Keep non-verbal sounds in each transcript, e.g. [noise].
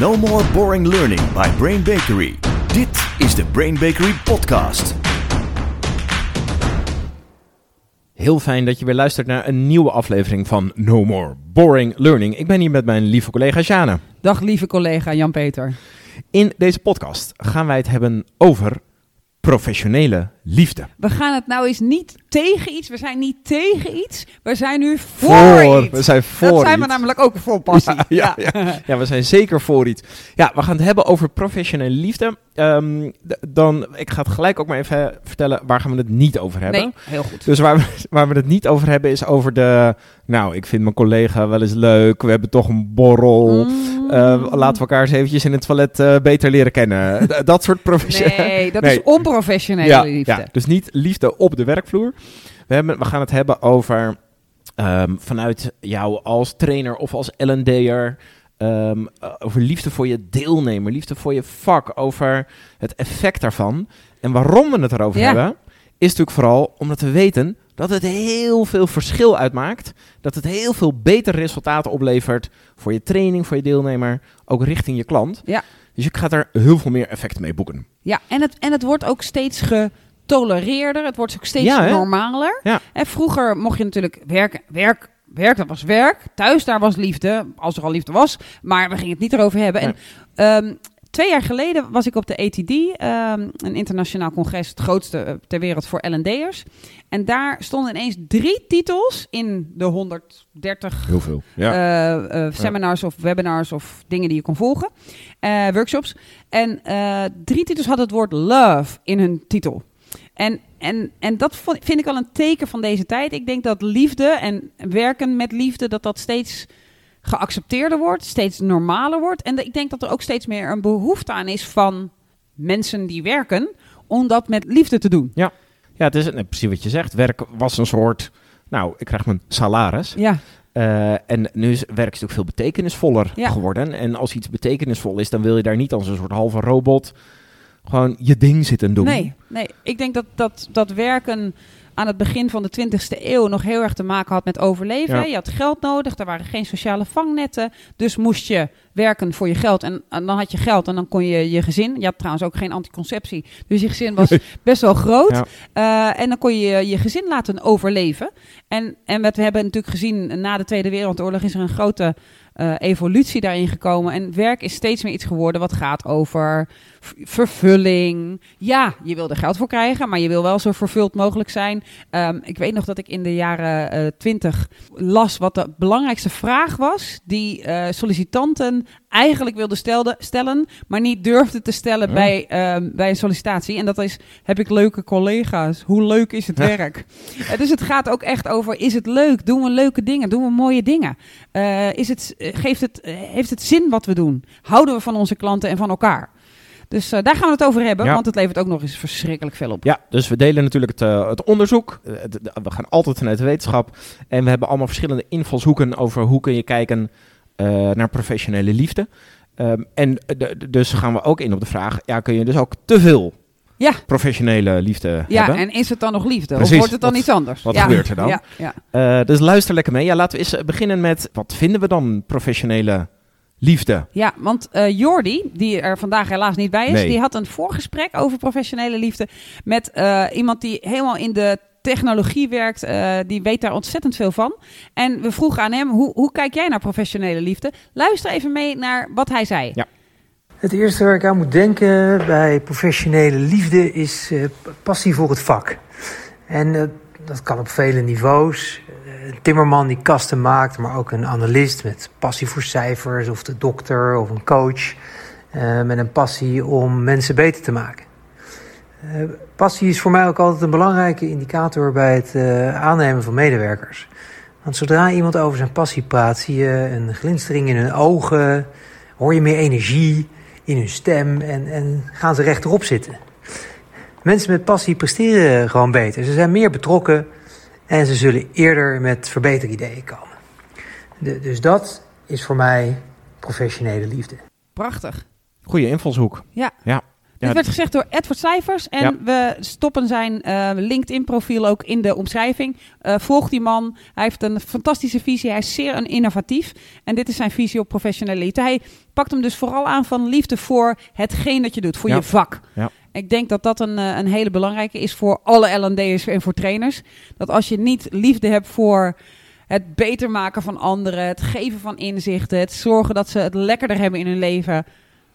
No more boring learning by Brain Bakery. Dit is de Brain Bakery podcast. Heel fijn dat je weer luistert naar een nieuwe aflevering van No More Boring Learning. Ik ben hier met mijn lieve collega Sjane. Dag lieve collega Jan-Peter. In deze podcast gaan wij het hebben over professionele liefde. We gaan het nou eens niet tegen iets. We zijn niet tegen iets. We zijn nu voor, iets. We zijn voor Dat zijn we iets. namelijk ook vol passie. Ja, ja, [laughs] ja, we zijn zeker voor iets. Ja, we gaan het hebben over professionele liefde. Ehm, dan, ik ga het gelijk ook maar even vertellen waar gaan we het niet over hebben. Nee, heel goed. Dus waar we, [laughs] waar we het niet over hebben is over de... Nou, ik vind mijn collega wel eens leuk. We hebben toch een borrel. Mm. Eh, laten we elkaar eens eventjes in het toilet eh, beter leren kennen. [laughs] Dat soort professionele... Nee, dat Nee. is onprofessionele ja, liefde. ja, dus niet liefde op de werkvloer. We, hebben, we gaan het hebben over ehm, vanuit jou als trainer of als L&D'er... ehm, eh, over liefde voor je deelnemer, liefde voor je vak, over het effect daarvan. En waarom we het erover Ja. hebben, natuurlijk vooral omdat we weten dat het heel veel verschil uitmaakt. Dat het heel veel betere resultaten oplevert voor je training, voor je deelnemer, ook richting je klant. Ja. Dus je gaat er heel veel meer effect mee boeken. Ja, en het, en het wordt ook steeds getolereerder. Het wordt ook steeds Ja, normaler. Ja. En vroeger mocht je natuurlijk werken. Werk, werk, dat was werk. Thuis, daar was liefde. Als er al liefde was. Maar we gingen het niet erover hebben. En ehm, twee jaar geleden was ik op de ATD. ehm, een internationaal congres. Het grootste eh, ter wereld voor L&D'ers. En daar stonden ineens drie titels in de 130 Heel veel. Ja. eh, eh, seminars of webinars of dingen die je kon volgen. Workshops. En drie titels hadden het woord love in hun titel. En, en, en dat vind ik wel een teken van deze tijd. Ik denk dat liefde en werken met liefde, dat dat steeds geaccepteerder wordt, steeds normaler wordt. En ik denk dat er ook steeds meer een behoefte aan is van mensen die werken, om dat met liefde te doen. Ja, het is nee, precies wat je zegt. Werk was een soort, nou, ik krijg mijn salaris. Ja, Eh, en nu is werk natuurlijk veel betekenisvoller Ja. geworden. En als iets betekenisvol is, dan wil je daar niet als een soort halve robot gewoon je ding zitten doen. Nee, nee, ik denk dat, dat, dat werken aan het begin van de 20e eeuw nog heel erg te maken had met overleven. Ja. Je had geld nodig, er waren geen sociale vangnetten. Dus moest je werken voor je geld. En, en dan had je geld en dan kon je je gezin. Je had trouwens ook geen anticonceptie. Dus je gezin was best wel groot. Ja. Eh, en dan kon je je gezin laten overleven. En, en wat we hebben natuurlijk gezien na de Tweede Wereldoorlog is er een grote eh, evolutie daarin gekomen. En werk is steeds meer iets geworden wat gaat over vervulling. Ja, je wil er geld voor krijgen, maar je wil wel zo vervuld mogelijk zijn. Ehm, ik weet nog dat ik in de jaren eh, twintig las wat de belangrijkste vraag was die eh, sollicitanten eigenlijk wilden stelde, stellen, maar niet durfden te stellen Ja. bij, ehm, bij een sollicitatie. En dat is, heb ik leuke collega's? Hoe leuk is het werk? Dus het gaat ook echt over, is het leuk? Doen we leuke dingen? Doen we mooie dingen? Is het, geeft het, eh, heeft het zin wat we doen? Houden we van onze klanten en van elkaar? Dus eh, daar gaan we het over hebben, Ja. want het levert ook nog eens verschrikkelijk veel op. Ja, dus we delen natuurlijk het, eh, het onderzoek. Eh, we gaan altijd vanuit de wetenschap. En we hebben allemaal verschillende invalshoeken over hoe kun je kijken eh, naar professionele liefde. Ehm, en eh, de- dus gaan we ook in op de vraag, ja, kun je dus ook te veel Ja. professionele liefde Ja, hebben? en is het dan nog liefde? Precies. Of wordt het dan Wat- iets anders? wat Ja. gebeurt er dan? Ja. Eh, dus luister lekker mee. Ja, laten we eens eh, beginnen met, wat vinden we dan professionele liefde? Ja, want eh Jordi, die er vandaag helaas niet bij is, Nee. die had een voorgesprek over professionele liefde met iemand die helemaal in de technologie werkt. die weet daar ontzettend veel van. En we vroegen aan hem, hoe, hoe kijk jij naar professionele liefde? Luister even mee naar wat hij zei. Ja. Het eerste waar ik aan moet denken bij professionele liefde is eh, passie voor het vak. En eh, dat kan op vele niveaus. Eh, Een timmerman die kasten maakt, maar ook een analist met passie voor cijfers, of de dokter of een coach met een passie om mensen beter te maken. Passie is voor mij ook altijd een belangrijke indicator bij het aannemen van medewerkers. Want zodra iemand over zijn passie praat, zie je een glinstering in hun ogen, hoor je meer energie in hun stem en, en gaan ze rechterop zitten. Mensen met passie presteren gewoon beter. Ze zijn meer betrokken en ze zullen eerder met verbeterideeën komen. De- dus dat is voor mij professionele liefde. Prachtig. Goeie invalshoek. Ja. ja. Dit werd gezegd door Edward Cijfers. En Ja. we stoppen zijn eh, LinkedIn-profiel ook in de omschrijving. Eh, volg die man. Hij heeft een fantastische visie. Hij is zeer een innovatief. En dit is zijn visie op professionele liefde. Hij pakt hem dus vooral aan van liefde voor hetgeen dat je doet. Voor Ja. je vak. Ja. Ik denk dat dat een, eh, een hele belangrijke is voor alle L&D'ers en voor trainers. Dat als je niet liefde hebt voor het beter maken van anderen, het geven van inzichten, het zorgen dat ze het lekkerder hebben in hun leven.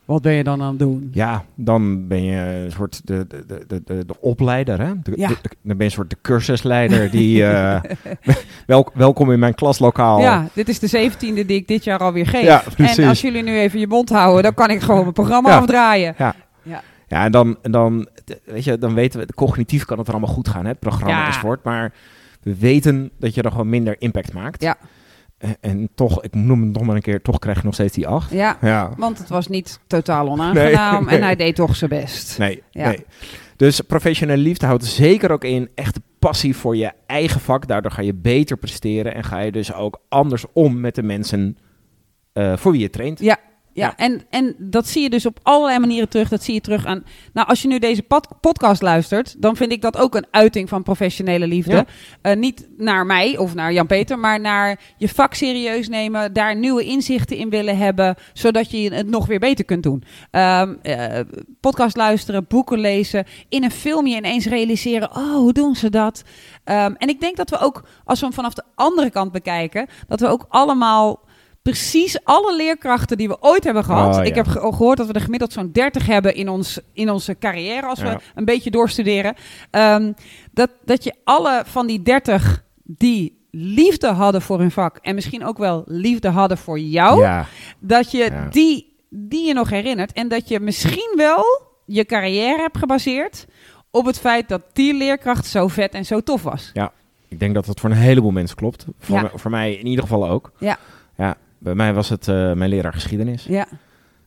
Wat ben je dan aan het doen? Ja, dan ben je een soort de, de, de, de, de, de opleider, hè? De, Ja. de- de- dan ben je een soort de cursusleider die... eh, [laughs] wel, welkom in mijn klaslokaal. Ja, dit is de zeventiende die ik dit jaar alweer geef. Ja, precies. en als jullie nu even je mond houden, dan kan ik gewoon mijn programma Ja. afdraaien. Ja, en dan, en dan, weet je, dan weten we, cognitief kan het er allemaal goed gaan, hè, het programma Ja. enzovoort. Maar we weten dat je er gewoon minder impact maakt. Ja. En, en toch, ik noem het nog maar een keer, toch krijg je nog steeds die acht. Ja, Ja. want het was niet totaal onaangenaam Nee, en nee. hij deed toch zijn best. Nee, Ja. nee. Dus professionele liefde houdt er zeker ook in echte passie voor je eigen vak. Daardoor ga je beter presteren en ga je dus ook anders om met de mensen eh, voor wie je traint. Ja, ja. En, en dat zie je dus op allerlei manieren terug. Dat zie je terug aan. Nou, als je nu deze pod- podcast luistert, dan vind ik dat ook een uiting van professionele liefde. Ja. Eh, niet naar mij of naar Jan-Peter, maar naar je vak serieus nemen, daar nieuwe inzichten in willen hebben, zodat je het nog weer beter kunt doen. Ehm, eh, podcast luisteren, boeken lezen, in een filmje ineens realiseren: oh, hoe doen ze dat? Ehm, en ik denk dat we ook, als we hem vanaf de andere kant bekijken, dat we ook allemaal precies alle leerkrachten die we ooit hebben gehad. Oh, ja. Ik heb ge- gehoord dat we er gemiddeld zo'n 30 hebben in, ons, in onze carrière, als Ja. we een beetje doorstuderen. Ehm, dat, dat je alle van die 30 die liefde hadden voor hun vak en misschien ook wel liefde hadden voor jou, Ja, dat je Ja. die, die je nog herinnert en dat je misschien wel je carrière hebt gebaseerd op het feit dat die leerkracht zo vet en zo tof was. ik denk dat dat voor een heleboel mensen klopt. Voor, Ja. voor mij in ieder geval ook. Ja. Ja, bij mij was het eh, mijn leraar geschiedenis. Ja,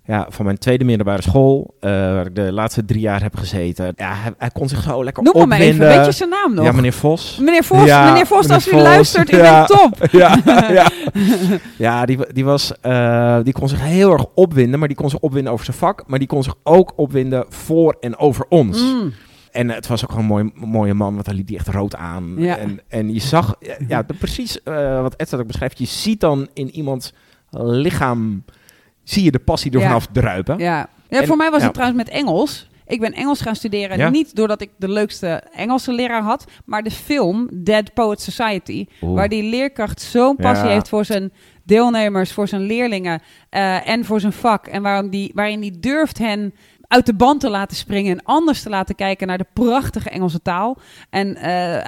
Ja, van mijn tweede middelbare school, eh, waar ik de laatste drie jaar heb gezeten. Ja, hij, hij kon zich zo lekker noem hem maar opwinden. even. Weet je zijn naam nog? Ja, meneer Vos. Meneer Vos, Ja, meneer Vos, meneer als u luistert, u [laughs] Ja. bent top. [laughs] ja, [laughs] ja. ja die, die, was, eh, die kon zich heel erg opwinden, maar die kon zich opwinden over zijn vak. Maar die kon zich ook opwinden voor en over ons. Mm. En het was ook gewoon een mooi, mooie man, want hij liep die echt rood aan. Ja. En, en je zag, ja, precies wat Ed ook beschrijft. Je ziet dan in iemands lichaam, zie je de passie er Ja. vanaf druipen. Ja. ja, En- voor mij was ja. het trouwens met Engels. Ik ben Engels gaan studeren, Ja? niet doordat ik de leukste Engelse leraar had, maar de film Dead Poet Society, Oeh. waar die leerkracht zo'n passie heeft voor zijn deelnemers, voor zijn leerlingen eh, en voor zijn vak. En waarom die, waarin die durft hen uit de band te laten springen en anders te laten kijken naar de prachtige Engelse taal. En eh,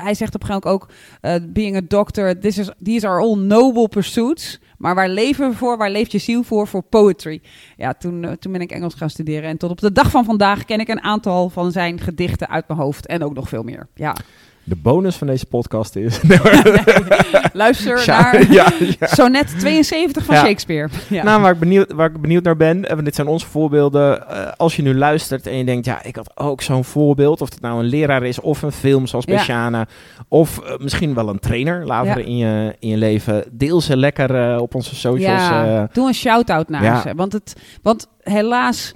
hij zegt op een gegeven moment ook, eh, being a doctor, this is, these are all noble pursuits. Maar waar leven we voor? Waar leeft je ziel voor? Voor poetry. Ja, toen, eh, toen ben ik Engels gaan studeren. En tot op de dag van vandaag ken ik een aantal van zijn gedichten uit mijn hoofd. En ook nog veel meer. Ja. De bonus van deze podcast is... [laughs] [laughs] Luister Ja, naar [laughs] ja, ja. Sonnet 72 van Ja. Shakespeare. Ja. Nou, waar ik, benieuwd, waar ik benieuwd naar ben, en dit zijn onze voorbeelden. eh, als je nu luistert en je denkt, ja, ik had ook zo'n voorbeeld. Of het nou een leraar is of een film zoals Ja. Bessiana. Of eh, misschien wel een trainer later Ja. in, je, in je leven. Deel ze lekker eh, op onze socials. Ja, eh. doe een shout-out naar Ja. ze. Want, het, want helaas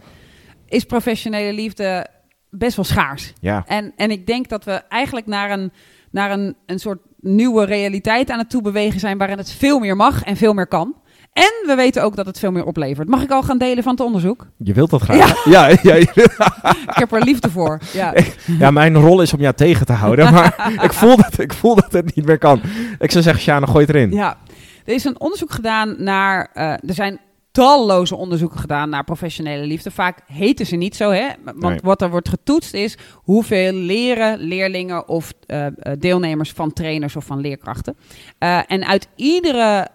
is professionele liefde best wel schaars. ja. En, en ik denk dat we eigenlijk naar een, naar een, een soort nieuwe realiteit aan het toe bewegen zijn... waarin het veel meer mag en veel meer kan. En we weten ook dat het veel meer oplevert. Mag ik al gaan delen van het onderzoek? Je wilt dat graag. Ja, [laughs] ja, ja, [laughs] Ik heb er liefde voor. Ja. [laughs] ja, mijn rol is om jou tegen te houden. Maar ik voel, dat, ik voel dat het niet meer kan. Ik zou zeggen, Sjane, gooi het erin. Ja, er is een onderzoek gedaan naar. eh, er zijn talloze onderzoeken gedaan naar professionele liefde. Vaak heten ze niet zo, hè? Want Nee. wat er wordt getoetst is hoeveel leren leerlingen of eh, eh, deelnemers van trainers of van leerkrachten. Eh, en uit iedere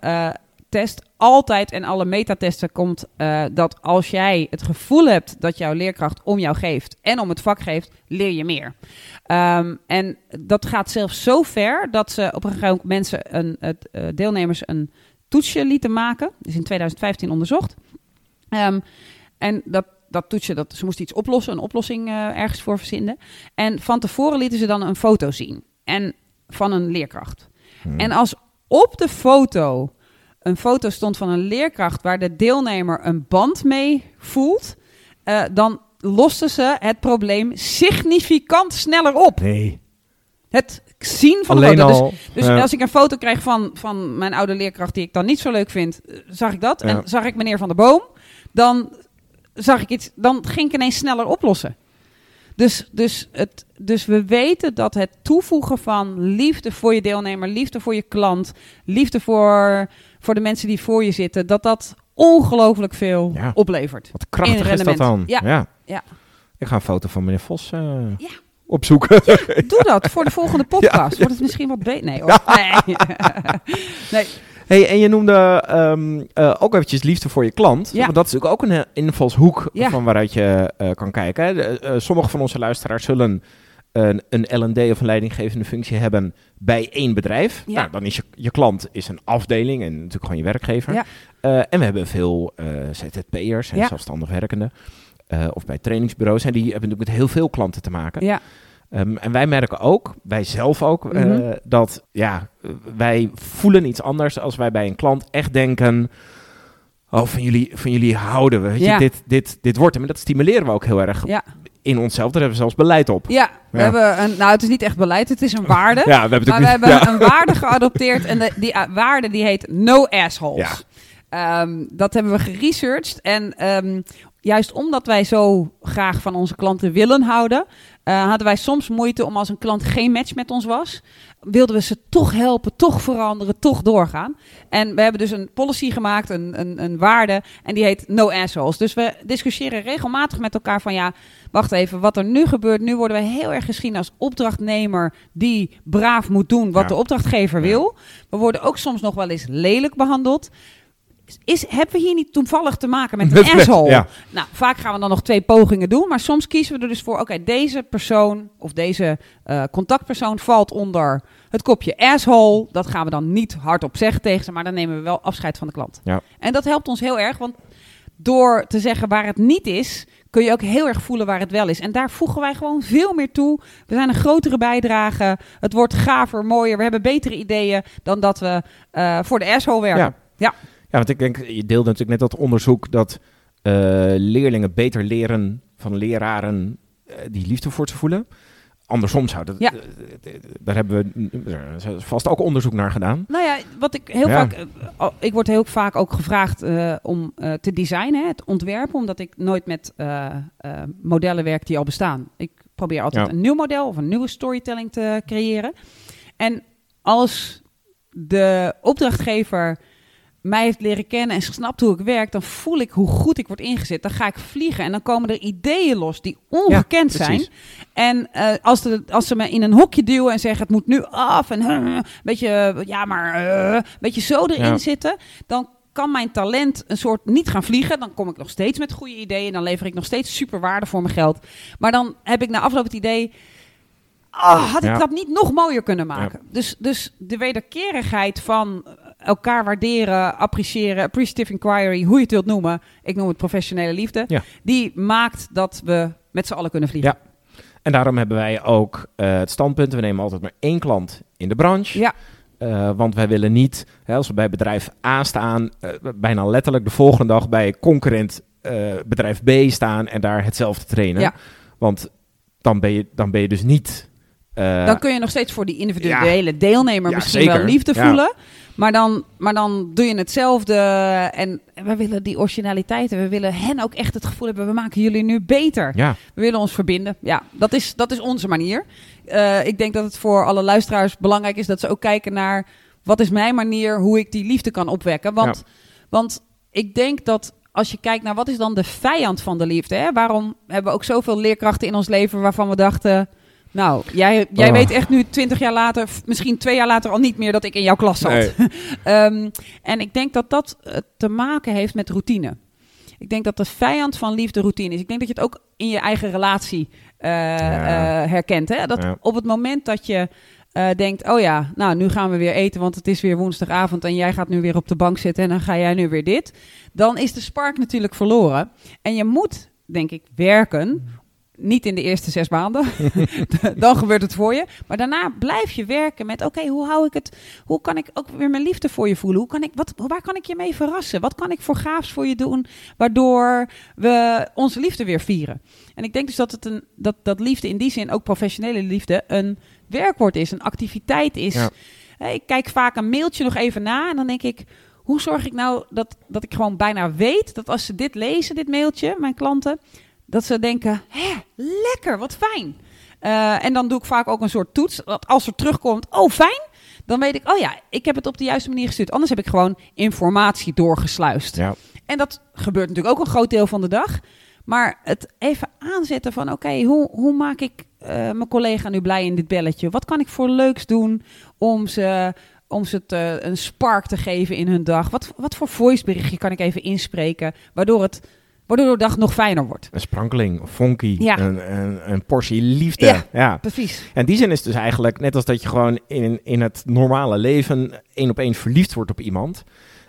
test, altijd en alle metatesten komt dat als jij het gevoel hebt dat jouw leerkracht om jou geeft en om het vak geeft, leer je meer. Ehm, en dat gaat zelfs zo ver dat ze op een gegeven moment mensen, een, het, deelnemers een toetsje lieten maken. Is in 2015 onderzocht. Ehm, en dat, dat toetsje, dat, ze moesten iets oplossen, een oplossing eh, ergens voor verzinnen. En van tevoren lieten ze dan een foto zien. En van een leerkracht. Hmm. En als op de foto een foto stond van een leerkracht waar de deelnemer een band mee voelt, eh, dan losten ze het probleem significant sneller op. Nee. Het zien van Alleen de foto. Dus- al. Dus, ja. als ik een foto krijg van, van mijn oude leerkracht die ik dan niet zo leuk vind, eh, zag ik dat. Ja. En zag ik meneer Van der Boom, dan zag ik iets, dan ging ik ineens sneller oplossen. Dus, dus, het, dus we weten dat het toevoegen van liefde voor je deelnemer, liefde voor je klant, liefde voor, voor de mensen die voor je zitten, dat dat ongelooflijk veel Ja. oplevert. Wat krachtig is dat dan? Ja. Ja. Ik ga een foto van meneer Vos eh, Ja. Opzoeken. [laughs] Doe dat voor de volgende podcast. Wordt het misschien wat beter? Nee, hoor. nee. [laughs] nee. Hey, en je noemde ehm, eh, ook eventjes liefde voor je klant. Ja. Want dat is natuurlijk ook een eh, invalshoek Ja. van waaruit je eh, kan kijken. De, sommige van onze luisteraars zullen een, een L&D of een leidinggevende functie hebben bij één bedrijf. Ja. Nou, dan is je, je klant is een afdeling en natuurlijk gewoon je werkgever. Ja. En we hebben veel ZZP'ers en Ja. zelfstandig werkenden. Eh, of bij trainingsbureaus. En die hebben natuurlijk met heel veel klanten te maken. Ja, Ehm, en wij merken ook, wij zelf ook, eh, Mhm. dat ja, eh, wij voelen iets anders als wij bij een klant echt denken. Oh, van jullie, van jullie houden we. Weet je, Ja. dit, dit, dit wordt hem. En dat stimuleren we ook heel erg ja. in onszelf. Daar hebben we zelfs beleid op. ja. we Ja. hebben een, nou het is niet echt beleid, het is een waarde. [laughs] Ja, we hebben Maar we hebben een waarde geadopteerd en de, die uh, waarde die heet no assholes. Ehm, dat hebben we geresearched en ehm, juist omdat wij zo graag van onze klanten willen houden, eh, hadden wij soms moeite om als een klant geen match met ons was, wilden we ze toch helpen, toch veranderen, toch doorgaan. En we hebben dus een policy gemaakt, een, een, een waarde, en die heet no assholes. Dus we discussiëren regelmatig met elkaar van ja, wacht even, wat er nu gebeurt, nu worden we heel erg gezien als opdrachtnemer die braaf moet doen wat Ja. de opdrachtgever Ja. wil. We worden ook soms nog wel eens lelijk behandeld. Is, hebben we hier niet toevallig te maken met [laughs] een asshole? ja. Nou, vaak gaan we dan nog twee pogingen doen, maar soms kiezen we er dus voor, oké, deze persoon of deze eh, contactpersoon valt onder het kopje asshole. Dat gaan we dan niet hardop zeggen tegen ze, maar dan nemen we wel afscheid van de klant. Ja. En dat helpt ons heel erg, want door te zeggen waar het niet is, kun je ook heel erg voelen waar het wel is. En daar voegen wij gewoon veel meer toe. We zijn een grotere bijdrage. Het wordt gaver, mooier. We hebben betere ideeën dan dat we eh, voor de asshole werken. Ja. Ja. Ja, want ik denk, je deelde natuurlijk net dat onderzoek dat eh, leerlingen beter leren van leraren eh, die liefde voor ze voelen. Andersom zou dat, Ja. eh, daar hebben we vast ook onderzoek naar gedaan. Nou ja, wat ik heel Ja. vaak. ik word heel vaak ook gevraagd eh, om te designen, het ontwerpen, omdat ik nooit met modellen werk die al bestaan. Ik probeer altijd Ja. een nieuw model of een nieuwe storytelling te creëren. En als de opdrachtgever mij heeft leren kennen en snapt hoe ik werk, dan voel ik hoe goed ik word ingezet. Dan ga ik vliegen en dan komen er ideeën los die ongekend Ja, zijn. En eh, als, de, als ze me in een hokje duwen en zeggen het moet nu af en een beetje, ja maar, eh, een beetje zo erin Ja. zitten, dan kan mijn talent een soort niet gaan vliegen. Dan kom ik nog steeds met goede ideeën. Dan lever ik nog steeds super waarde voor mijn geld. Maar dan heb ik na afloop het idee. Ah, had ik Ja. dat niet nog mooier kunnen maken? Dus, dus de wederkerigheid van elkaar waarderen, appreciëren, appreciative inquiry, hoe je het wilt noemen. Ik noem het professionele liefde. Ja. Die maakt dat we met z'n allen kunnen vliegen. En daarom hebben wij ook eh, het standpunt, we nemen altijd maar één klant in de branche. Ja. Eh, want wij willen niet, hè, als we bij bedrijf A staan, eh, bijna letterlijk de volgende dag bij concurrent bedrijf B staan en daar hetzelfde trainen. Ja. Want dan ben je, dan ben je dus niet... eh, dan kun je nog steeds voor die individuele deelnemer Ja, misschien zeker. wel liefde voelen. Maar dan, maar dan doe je hetzelfde. En we willen die originaliteiten. We willen hen ook echt het gevoel hebben. We maken jullie nu beter. ja, We willen ons verbinden. Ja, dat is, dat is onze manier. Eh, ik denk dat het voor alle luisteraars belangrijk is dat ze ook kijken naar wat is mijn manier hoe ik die liefde kan opwekken. Want, want ik denk dat als je kijkt naar wat is dan de vijand van de liefde. Hè? Waarom hebben we ook zoveel leerkrachten in ons leven waarvan we dachten. Nou, jij, jij Oh. weet echt nu twintig jaar later, misschien twee jaar later al niet meer dat ik in jouw klas zat. Nee. [laughs] Ehm, en ik denk dat dat eh, te maken heeft met routine. Ik denk dat de vijand van liefde routine is. Ik denk dat je het ook in je eigen relatie eh, Ja. eh, herkent. Hè? Dat Ja. op het moment dat je denkt, oh ja, nou nu gaan we weer eten, want het is weer woensdagavond en jij gaat nu weer op de bank zitten en dan ga jij nu weer dit. Dan is de spark natuurlijk verloren. En je moet, denk ik, werken niet in de eerste zes maanden. [laughs] [laughs] dan gebeurt het voor je. Maar daarna blijf je werken met: oké, hoe hou ik het? Hoe kan ik ook weer mijn liefde voor je voelen? Hoe kan ik, wat, waar kan ik je mee verrassen? Wat kan ik voor gaafs voor je doen? Waardoor we onze liefde weer vieren. En ik denk dus dat, het een, dat, dat liefde in die zin, ook professionele liefde, een werkwoord is, een activiteit is. Ja. Ik kijk vaak een mailtje nog even na en dan denk ik. Hoe zorg ik nou dat, dat ik gewoon bijna weet dat als ze dit lezen, dit mailtje, mijn klanten, dat ze denken, hè, lekker, wat fijn. Eh, en dan doe ik vaak ook een soort toets. Dat als er terugkomt, oh fijn, dan weet ik, oh ja, ik heb het op de juiste manier gestuurd. Anders heb ik gewoon informatie doorgesluist. Ja. En dat gebeurt natuurlijk ook een groot deel van de dag. Maar het even aanzetten van, oké, hoe, hoe maak ik eh, mijn collega nu blij in dit belletje? Wat kan ik voor leuks doen om ze, om ze te, een spark te geven in hun dag? Wat, wat voor voiceberichtje kan ik even inspreken, waardoor, het, waardoor de dag nog fijner wordt? Een sprankeling, een funky, Ja. een, een, een portie liefde. Ja. ja. Precies. En die zin is dus eigenlijk net als dat je gewoon in, in het normale leven één op één verliefd wordt op iemand.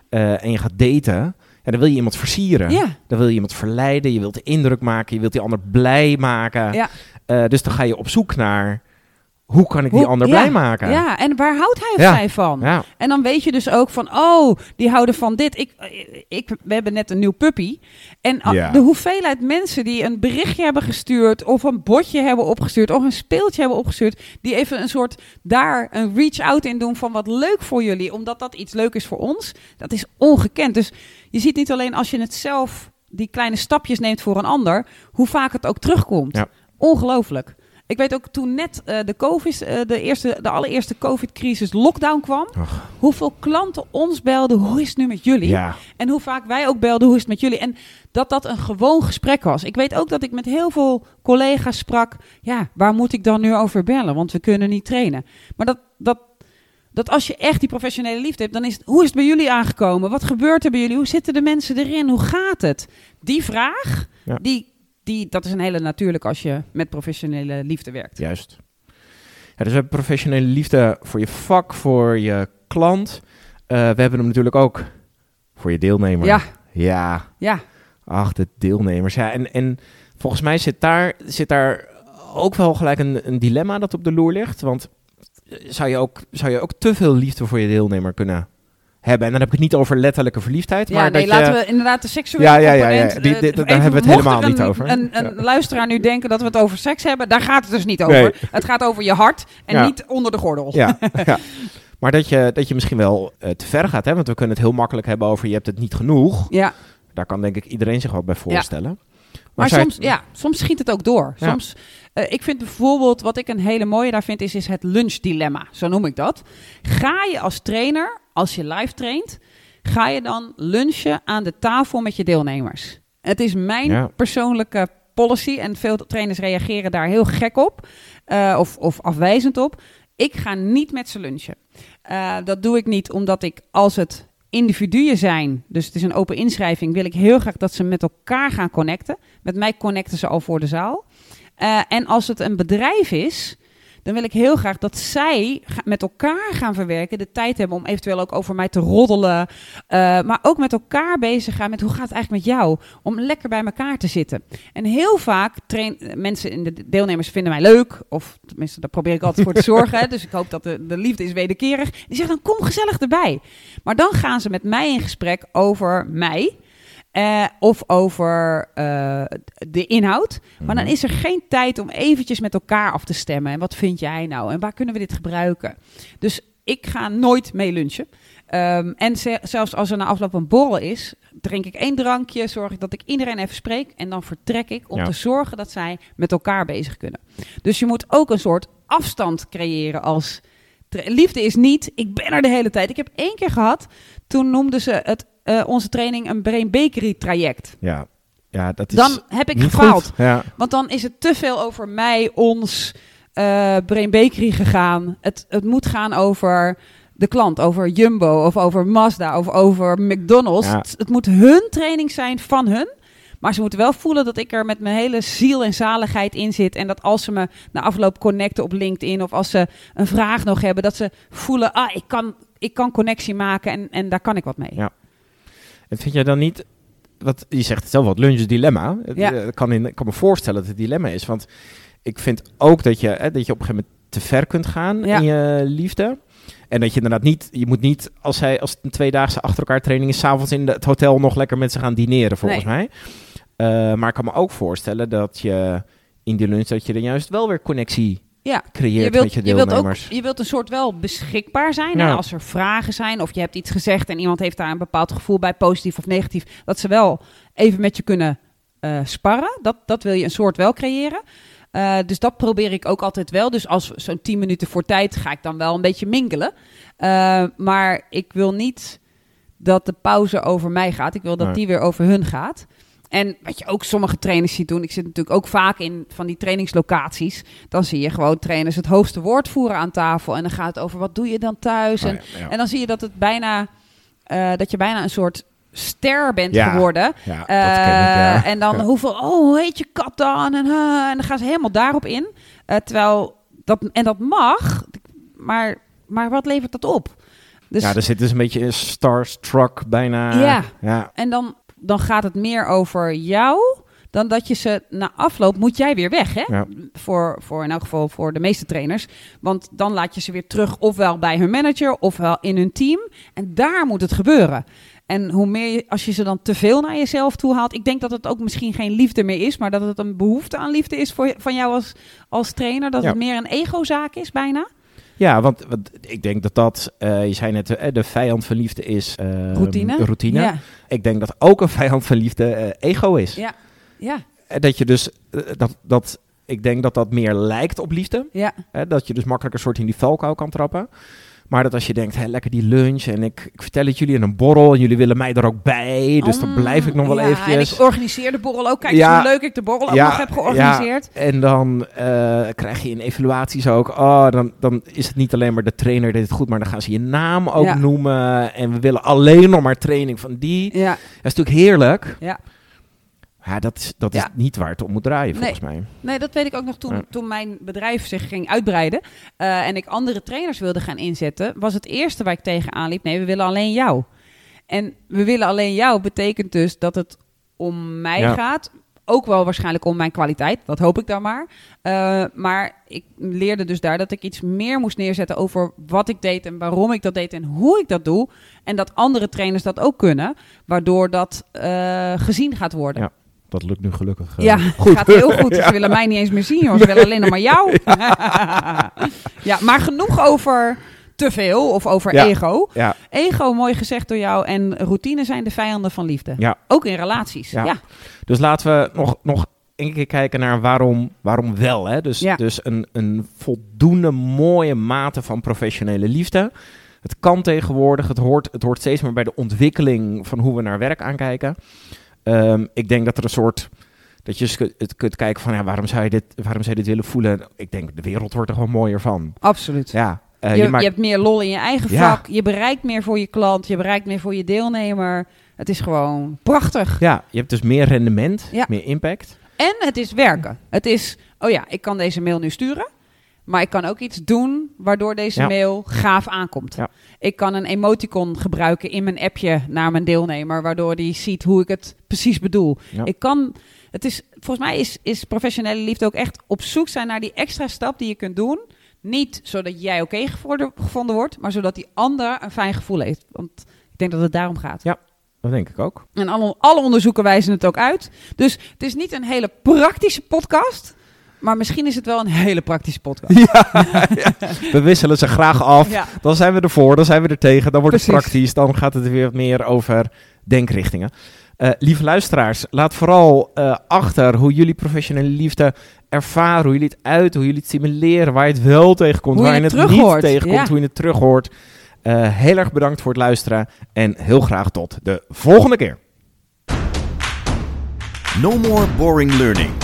eh, en je gaat daten. Ja, dan wil je iemand versieren. Ja. Dan wil je iemand verleiden. Je wilt de indruk maken. Je wilt die ander blij maken. Ja. Eh, dus dan ga je op zoek naar hoe kan ik die Hoe- ander ja. blij maken. Ja, en waar houdt hij of Ja. zij van? Ja. En dan weet je dus ook van, oh, die houden van dit. Ik, ik, we hebben net een nieuw puppy. En a- Ja. de hoeveelheid mensen die een berichtje hebben gestuurd... of een botje hebben opgestuurd... of een speeltje hebben opgestuurd... die even een soort daar een reach-out in doen van wat leuk voor jullie... omdat dat iets leuk is voor ons. Dat is ongekend. Dus je ziet niet alleen als je het zelf... die kleine stapjes neemt voor een ander... hoe vaak het ook terugkomt. Ongelooflijk. Ik weet ook toen net eh, de, COVID, eh, de, eerste, de allereerste COVID-crisis lockdown kwam, Ach. hoeveel klanten ons belden, hoe is het nu met jullie? Ja. En hoe vaak wij ook belden, hoe is het met jullie? En dat dat een gewoon gesprek was. Ik weet ook dat ik met heel veel collega's sprak, ja, waar moet ik dan nu over bellen? Want we kunnen niet trainen. Maar dat, dat, dat als je echt die professionele liefde hebt, dan is het, hoe is het bij jullie aangekomen? Wat gebeurt er bij jullie? Hoe zitten de mensen erin? Hoe gaat het? Die vraag, Ja. die, die, dat is een hele natuurlijke als je met professionele liefde werkt. Juist. Ja, dus we hebben professionele liefde voor je vak, voor je klant. Eh, we hebben hem natuurlijk ook voor je deelnemer. Ja, Ja, ja. ach, de deelnemers. Ja, en, en volgens mij zit daar, zit daar ook wel gelijk een, een dilemma dat op de loer ligt. Want eh, zou je, ook, zou je ook te veel liefde voor je deelnemer kunnen hebben? En dan heb ik het niet over letterlijke verliefdheid, Ja, maar nee, dat je... laten we inderdaad de seksuele Ja, ja, ja, ja. Die- eh, die- daar hebben we het helemaal niet over. Een, een luisteraar nu denken dat we het over seks hebben, daar gaat het dus niet over. Nee. Het gaat over je hart en Ja. niet onder de gordel. Ja, [laughs] ja. Maar dat je, dat je misschien wel eh, te ver gaat, hè? want we kunnen het heel makkelijk hebben over je hebt het niet genoeg. Ja, Daar kan denk ik iedereen zich wat bij voorstellen. maar soms, ja, soms schiet het ook door. Soms, eh, ik vind bijvoorbeeld, wat ik een hele mooie daar vind, is, is het lunchdilemma. Zo noem ik dat. Ga je als trainer, als je live traint, ga je dan lunchen aan de tafel met je deelnemers? Het is mijn Ja. persoonlijke policy en veel trainers reageren daar heel gek op eh, of, of afwijzend op. Ik ga niet met ze lunchen. Eh, dat doe ik niet omdat ik als het individuen zijn, dus het is een open inschrijving, wil ik heel graag dat ze met elkaar gaan connecten. Met mij connecten ze al voor de zaal. Eh, en als het een bedrijf is, dan wil ik heel graag dat zij met elkaar gaan verwerken, de tijd hebben om eventueel ook over mij te roddelen, eh, maar ook met elkaar bezig gaan met hoe gaat het eigenlijk met jou, om lekker bij elkaar te zitten. En heel vaak train, mensen in de deelnemers vinden mij leuk, of tenminste daar probeer ik altijd voor te [laughs] zorgen, dus ik hoop dat de, de liefde is wederkerig. Die zeggen dan kom gezellig erbij. Maar dan gaan ze met mij in gesprek over mij. Eh, of over eh, de inhoud. Maar dan is er geen tijd om eventjes met elkaar af te stemmen. En wat vind jij nou? En waar kunnen we dit gebruiken? Dus ik ga nooit mee lunchen. Ehm, en ze- zelfs als er na afloop een borrel is, drink ik één drankje, zorg ik dat ik iedereen even spreek. En dan vertrek ik om Ja. te zorgen dat zij met elkaar bezig kunnen. Dus je moet ook een soort afstand creëren als... Liefde is niet, ik ben er de hele tijd. Ik heb één keer gehad, toen noemden ze het, eh, onze training een brain bakery traject. Ja, ja dat is Dan heb ik gefaald. Ja. Want dan is het te veel over mij, ons, eh Brain Bakery gegaan. Het, het moet gaan over de klant, over Jumbo of over Mazda of over McDonald's. Ja. Het, het moet hun training zijn van hun. Maar ze moeten wel voelen dat ik er met mijn hele ziel en zaligheid in zit. En dat als ze me na afloop connecten op LinkedIn of als ze een vraag nog hebben, dat ze voelen, ah, ik kan, ik kan connectie maken en, en daar kan ik wat mee. Ja. En vind jij dan niet, wat, je zegt zelf wat, lunch is dilemma. Ja. eh, kan in, ik kan me voorstellen dat het dilemma is. Want ik vind ook dat je, hè, dat je op een gegeven moment te ver kunt gaan Ja. in je liefde. En dat je inderdaad niet, je moet niet, als, hij, als het een tweedaagse achter elkaar training is, s'avonds in het hotel nog lekker met ze gaan dineren, volgens mij. Eh, maar ik kan me ook voorstellen dat je in die lunch, dat je dan juist wel weer connectie Ja. creëert Je wilt, met je je, wilt ook, deelnemers. je wilt een soort wel beschikbaar zijn. Ja. Hè? Als er vragen zijn of je hebt iets gezegd en iemand heeft daar een bepaald gevoel bij, positief of negatief, dat ze wel even met je kunnen eh, sparren. Dat, dat wil je een soort wel creëren. Eh, dus dat probeer ik ook altijd wel. Dus als zo'n 10 minuten voor tijd ga ik dan wel een beetje mingelen. Eh, maar ik wil niet dat de pauze over mij gaat. Ik wil dat Nee. die weer over hun gaat. En wat je ook sommige trainers ziet doen, ik zit natuurlijk ook vaak in van die trainingslocaties. Dan zie je gewoon trainers het hoogste woord voeren aan tafel. En dan gaat het over wat doe je dan thuis. En, Oh ja, ja. en dan zie je dat het bijna eh, dat je bijna een soort ster bent Ja, geworden. Eh, ik. En dan hoeveel, oh, hoe heet je kat dan? En, en dan gaan ze helemaal daarop in. Eh, terwijl dat, en dat mag, maar, maar wat levert dat op? Dus, ja, er zit dus een beetje een starstruck bijna. Ja. ja. En dan, dan gaat het meer over jou dan dat je ze na afloop moet jij weer weg, hè? Ja. Voor, voor in elk geval voor de meeste trainers. Want dan laat je ze weer terug, ofwel bij hun manager, ofwel in hun team. En daar moet het gebeuren. En hoe meer je, als je ze dan te veel naar jezelf toe haalt. Ik denk dat het ook misschien geen liefde meer is, maar dat het een behoefte aan liefde is voor, van jou als, als trainer. Dat Ja. het meer een egozaak is, bijna. Ja, want, want ik denk dat dat, eh, je zei net, eh, de vijand van liefde is eh, Routine. routine. Ja. Ik denk dat ook een vijand van liefde ego is. Ja. Ja. Dat je dus, dat, dat, ik denk dat dat meer lijkt op liefde. Ja. Dat je dus makkelijk een soort in die valkuil kan trappen. Maar dat als je denkt, hé, lekker die lunch en ik, ik vertel het jullie in een borrel en jullie willen mij er ook bij. Dus dan blijf ik nog wel ja, eventjes. En ik organiseer de borrel ook. Kijk Ja. hoe leuk ik de borrel ook Ja, nog heb georganiseerd. En dan eh, krijg je in evaluaties ook, oh, dan, dan is het niet alleen maar de trainer deed het goed, maar dan gaan ze je naam ook noemen. En we willen alleen nog maar training van die. Ja. Dat is natuurlijk heerlijk. Ja. Ja, dat is, dat Ja. is niet waar het om moet draaien, volgens mij. Nee, dat weet ik ook nog toen, Ja. toen mijn bedrijf zich ging uitbreiden. eh, en ik andere trainers wilde gaan inzetten. Was het eerste waar ik tegenaan liep. Nee, we willen alleen jou. En we willen alleen jou betekent dus dat het om mij Ja. gaat. Ook wel waarschijnlijk om mijn kwaliteit. Dat hoop ik dan maar. Eh, maar ik leerde dus daar dat ik iets meer moest neerzetten over wat ik deed en waarom ik dat deed en hoe ik dat doe. En dat andere trainers dat ook kunnen. Waardoor dat eh, gezien gaat worden. Ja. Dat lukt nu gelukkig. eh, Ja, het [laughs] gaat heel goed. Ze willen mij niet eens meer zien, joh. Ze willen alleen nog maar jou. [laughs] [laughs] ja, maar genoeg over te veel of over Ja. ego. Ja, Ego, mooi gezegd door jou. En routine zijn de vijanden van liefde. ja. Ook in relaties. Ja. Dus laten we nog, nog een keer kijken naar waarom, waarom wel. Hè? Dus, dus een, een voldoende mooie mate van professionele liefde. Het kan tegenwoordig, het hoort, het hoort steeds meer bij de ontwikkeling van hoe we naar werk aankijken. Ehm, ik denk dat er een soort. Dat je het kunt kijken van ja, waarom zou, je dit, waarom zou je dit willen voelen? Ik denk, de wereld wordt er gewoon mooier van. Absoluut. Ja, eh, je, je maakt- je hebt meer lol in je eigen Ja. vak. Je bereikt meer voor je klant. Je bereikt meer voor je deelnemer. Het is gewoon prachtig. ja, je hebt dus meer rendement, Ja. meer impact. En het is werken. Het is, oh ja, ik kan deze mail nu sturen. Maar ik kan ook iets doen waardoor deze Ja. mail gaaf aankomt. Ja. Ik kan een emoticon gebruiken in mijn appje naar mijn deelnemer, waardoor die ziet hoe ik het precies bedoel. Ja. Ik kan, het is, volgens mij is, is professionele liefde ook echt op zoek zijn naar die extra stap die je kunt doen. Niet zodat jij oké gevonden- gevonden wordt, maar zodat die ander een fijn gevoel heeft. Want ik denk dat het daarom gaat. Dat denk ik ook. En alle, alle onderzoeken wijzen het ook uit. Dus het is niet een hele praktische podcast. Maar misschien is het wel een hele praktische podcast. [laughs] We wisselen ze graag af. Ja. Dan zijn we ervoor, dan zijn we er tegen, dan wordt het praktisch, dan gaat het weer wat meer over denkrichtingen. Eh, lieve luisteraars, laat vooral eh, achter hoe jullie professionele liefde ervaren, hoe jullie het uit, hoe jullie het simuleren, waar je het wel tegenkomt, Hoe waar je het het niet tegenkomt, ja. hoe je het terug hoort. Eh, heel erg bedankt voor het luisteren en heel graag tot de volgende keer. No more boring learning.